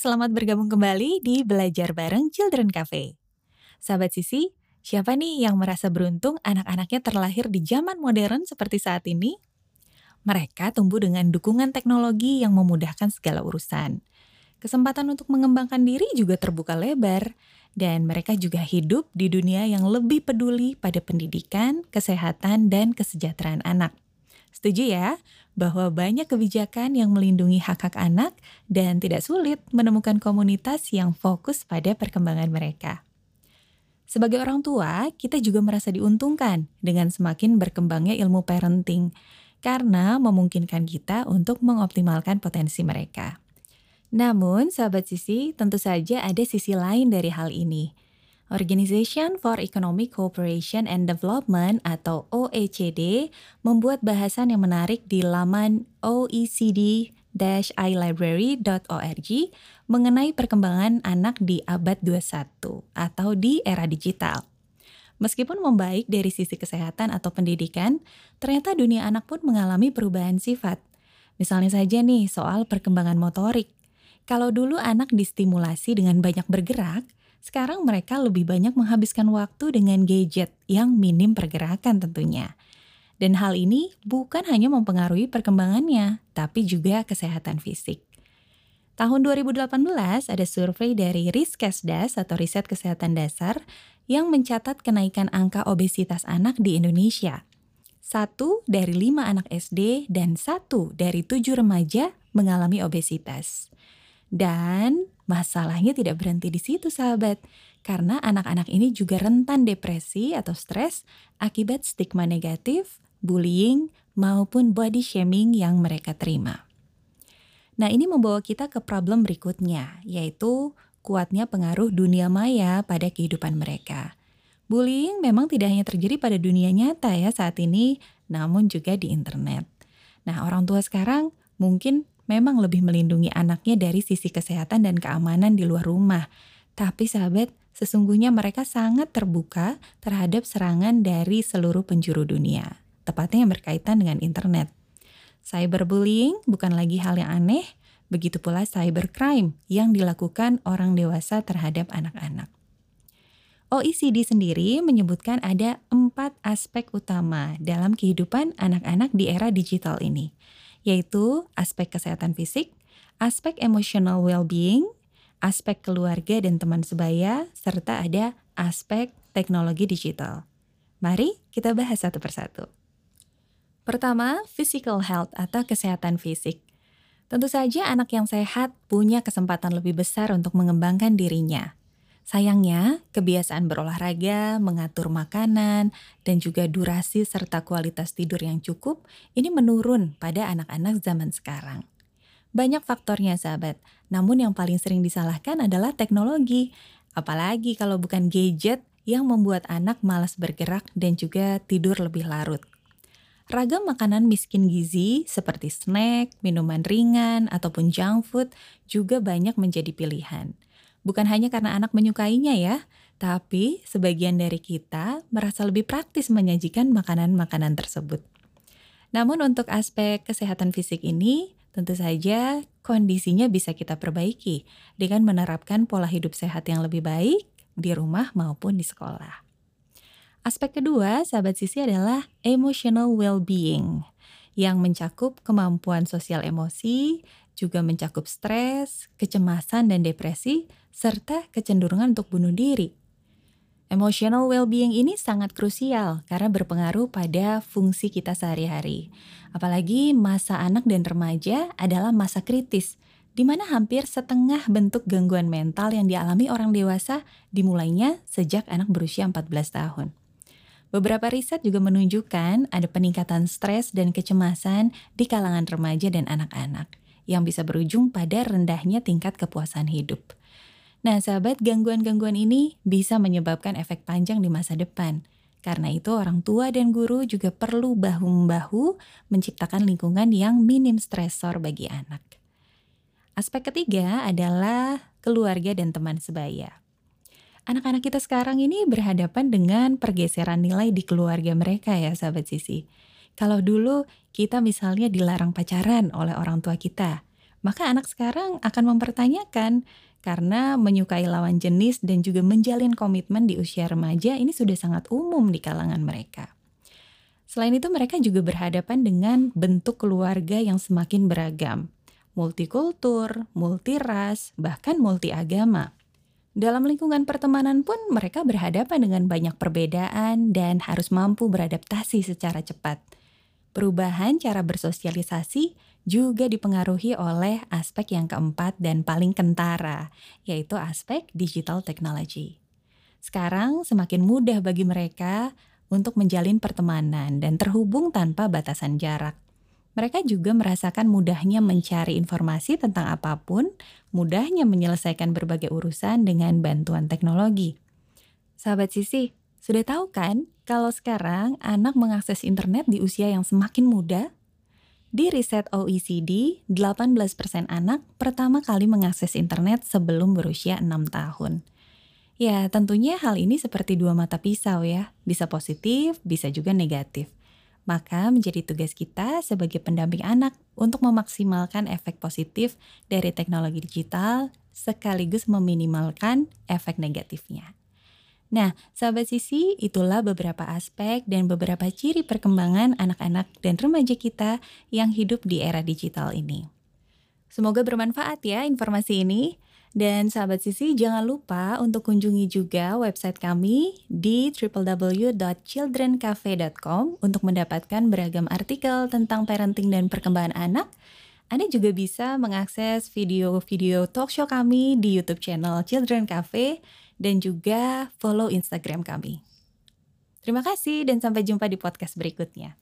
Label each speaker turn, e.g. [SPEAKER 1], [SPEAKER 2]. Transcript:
[SPEAKER 1] Selamat bergabung kembali di Belajar Bareng Children Cafe. Sahabat Sisi, siapa nih yang merasa beruntung anak-anaknya terlahir di zaman modern seperti saat ini? Mereka tumbuh dengan dukungan teknologi yang memudahkan segala urusan. Kesempatan untuk mengembangkan diri juga terbuka lebar, dan mereka juga hidup di dunia yang lebih peduli pada pendidikan, kesehatan, dan kesejahteraan anak. Setuju ya, bahwa banyak kebijakan yang melindungi hak-hak anak dan tidak sulit menemukan komunitas yang fokus pada perkembangan mereka. Sebagai orang tua, kita juga merasa diuntungkan dengan semakin berkembangnya ilmu parenting, karena memungkinkan kita untuk mengoptimalkan potensi mereka. Namun, sahabat sisi, tentu saja ada sisi lain dari hal ini. Organization for Economic Cooperation and Development atau OECD membuat bahasan yang menarik di laman oecd-ilibrary.org mengenai perkembangan anak di abad 21 atau di era digital. Meskipun membaik dari sisi kesehatan atau pendidikan, ternyata dunia anak pun mengalami perubahan sifat. Misalnya saja nih soal perkembangan motorik. Kalau dulu anak distimulasi dengan banyak bergerak, sekarang mereka lebih banyak menghabiskan waktu dengan gadget yang minim pergerakan tentunya. Dan hal ini bukan hanya mempengaruhi perkembangannya, tapi juga kesehatan fisik. Tahun 2018 ada survei dari Riskesdas atau Riset Kesehatan Dasar yang mencatat kenaikan angka obesitas anak di Indonesia. Satu dari lima anak SD dan satu dari tujuh remaja mengalami obesitas. Dan masalahnya tidak berhenti di situ sahabat, karena anak-anak ini juga rentan depresi atau stres akibat stigma negatif, bullying, maupun body shaming yang mereka terima. Nah ini membawa kita ke problem berikutnya, yaitu kuatnya pengaruh dunia maya pada kehidupan mereka. Bullying memang tidak hanya terjadi pada dunia nyata ya saat ini, namun juga di internet. Nah orang tua sekarang mungkin memang lebih melindungi anaknya dari sisi kesehatan dan keamanan di luar rumah. Tapi sahabat, sesungguhnya mereka sangat terbuka terhadap serangan dari seluruh penjuru dunia, tepatnya yang berkaitan dengan internet. Cyberbullying bukan lagi hal yang aneh, begitu pula cybercrime yang dilakukan orang dewasa terhadap anak-anak. OECD sendiri menyebutkan ada empat aspek utama dalam kehidupan anak-anak di era digital ini yaitu aspek kesehatan fisik, aspek emotional well-being, aspek keluarga dan teman sebaya, serta ada aspek teknologi digital. Mari kita bahas satu persatu. Pertama, physical health atau kesehatan fisik. Tentu saja anak yang sehat punya kesempatan lebih besar untuk mengembangkan dirinya. Sayangnya, kebiasaan berolahraga, mengatur makanan, dan juga durasi serta kualitas tidur yang cukup ini menurun pada anak-anak zaman sekarang. Banyak faktornya sahabat, namun yang paling sering disalahkan adalah teknologi. Apalagi kalau bukan gadget yang membuat anak malas bergerak dan juga tidur lebih larut. Ragam makanan miskin gizi seperti snack, minuman ringan, ataupun junk food juga banyak menjadi pilihan. Bukan hanya karena anak menyukainya ya, tapi sebagian dari kita merasa lebih praktis menyajikan makanan-makanan tersebut. Namun untuk aspek kesehatan fisik ini, tentu saja kondisinya bisa kita perbaiki dengan menerapkan pola hidup sehat yang lebih baik di rumah maupun di sekolah. Aspek kedua, sahabat sisi adalah emotional well-being yang mencakup kemampuan sosial emosi, juga mencakup stres, kecemasan dan depresi, serta kecenderungan untuk bunuh diri. Emotional well-being ini sangat krusial karena berpengaruh pada fungsi kita sehari-hari. Apalagi masa anak dan remaja adalah masa kritis, di mana hampir setengah bentuk gangguan mental yang dialami orang dewasa dimulainya sejak anak berusia 14 tahun. Beberapa riset juga menunjukkan ada peningkatan stres dan kecemasan di kalangan remaja dan anak-anak yang bisa berujung pada rendahnya tingkat kepuasan hidup. Nah, sahabat, gangguan-gangguan ini bisa menyebabkan efek panjang di masa depan. Karena itu, orang tua dan guru juga perlu bahu-membahu menciptakan lingkungan yang minim stresor bagi anak. Aspek ketiga adalah keluarga dan teman sebaya. Anak-anak kita sekarang ini berhadapan dengan pergeseran nilai di keluarga mereka ya, sahabat sisi. Kalau dulu kita misalnya dilarang pacaran oleh orang tua kita, maka anak sekarang akan mempertanyakan karena menyukai lawan jenis dan juga menjalin komitmen di usia remaja ini sudah sangat umum di kalangan mereka. Selain itu mereka juga berhadapan dengan bentuk keluarga yang semakin beragam, multikultur, multiras, bahkan multiagama. Dalam lingkungan pertemanan pun mereka berhadapan dengan banyak perbedaan dan harus mampu beradaptasi secara cepat. Perubahan cara bersosialisasi juga dipengaruhi oleh aspek yang keempat dan paling kentara, yaitu aspek digital technology. Sekarang semakin mudah bagi mereka untuk menjalin pertemanan dan terhubung tanpa batasan jarak. Mereka juga merasakan mudahnya mencari informasi tentang apa pun, mudahnya menyelesaikan berbagai urusan dengan bantuan teknologi. Sahabat Sisi, sudah tahu kan kalau sekarang anak mengakses internet di usia yang semakin muda di riset OECD, 18% anak pertama kali mengakses internet sebelum berusia 6 tahun. Ya, tentunya hal ini seperti dua mata pisau ya, bisa positif, bisa juga negatif. Maka menjadi tugas kita sebagai pendamping anak untuk memaksimalkan efek positif dari teknologi digital sekaligus meminimalkan efek negatifnya. Nah, sahabat sisi, itulah beberapa aspek dan beberapa ciri perkembangan anak-anak dan remaja kita yang hidup di era digital ini. Semoga bermanfaat ya informasi ini. Dan sahabat sisi jangan lupa untuk kunjungi juga website kami di www.childrencafe.com untuk mendapatkan beragam artikel tentang parenting dan perkembangan anak. Anda juga bisa mengakses video-video talk show kami di YouTube channel Children Cafe dan juga follow Instagram kami. Terima kasih dan sampai jumpa di podcast berikutnya.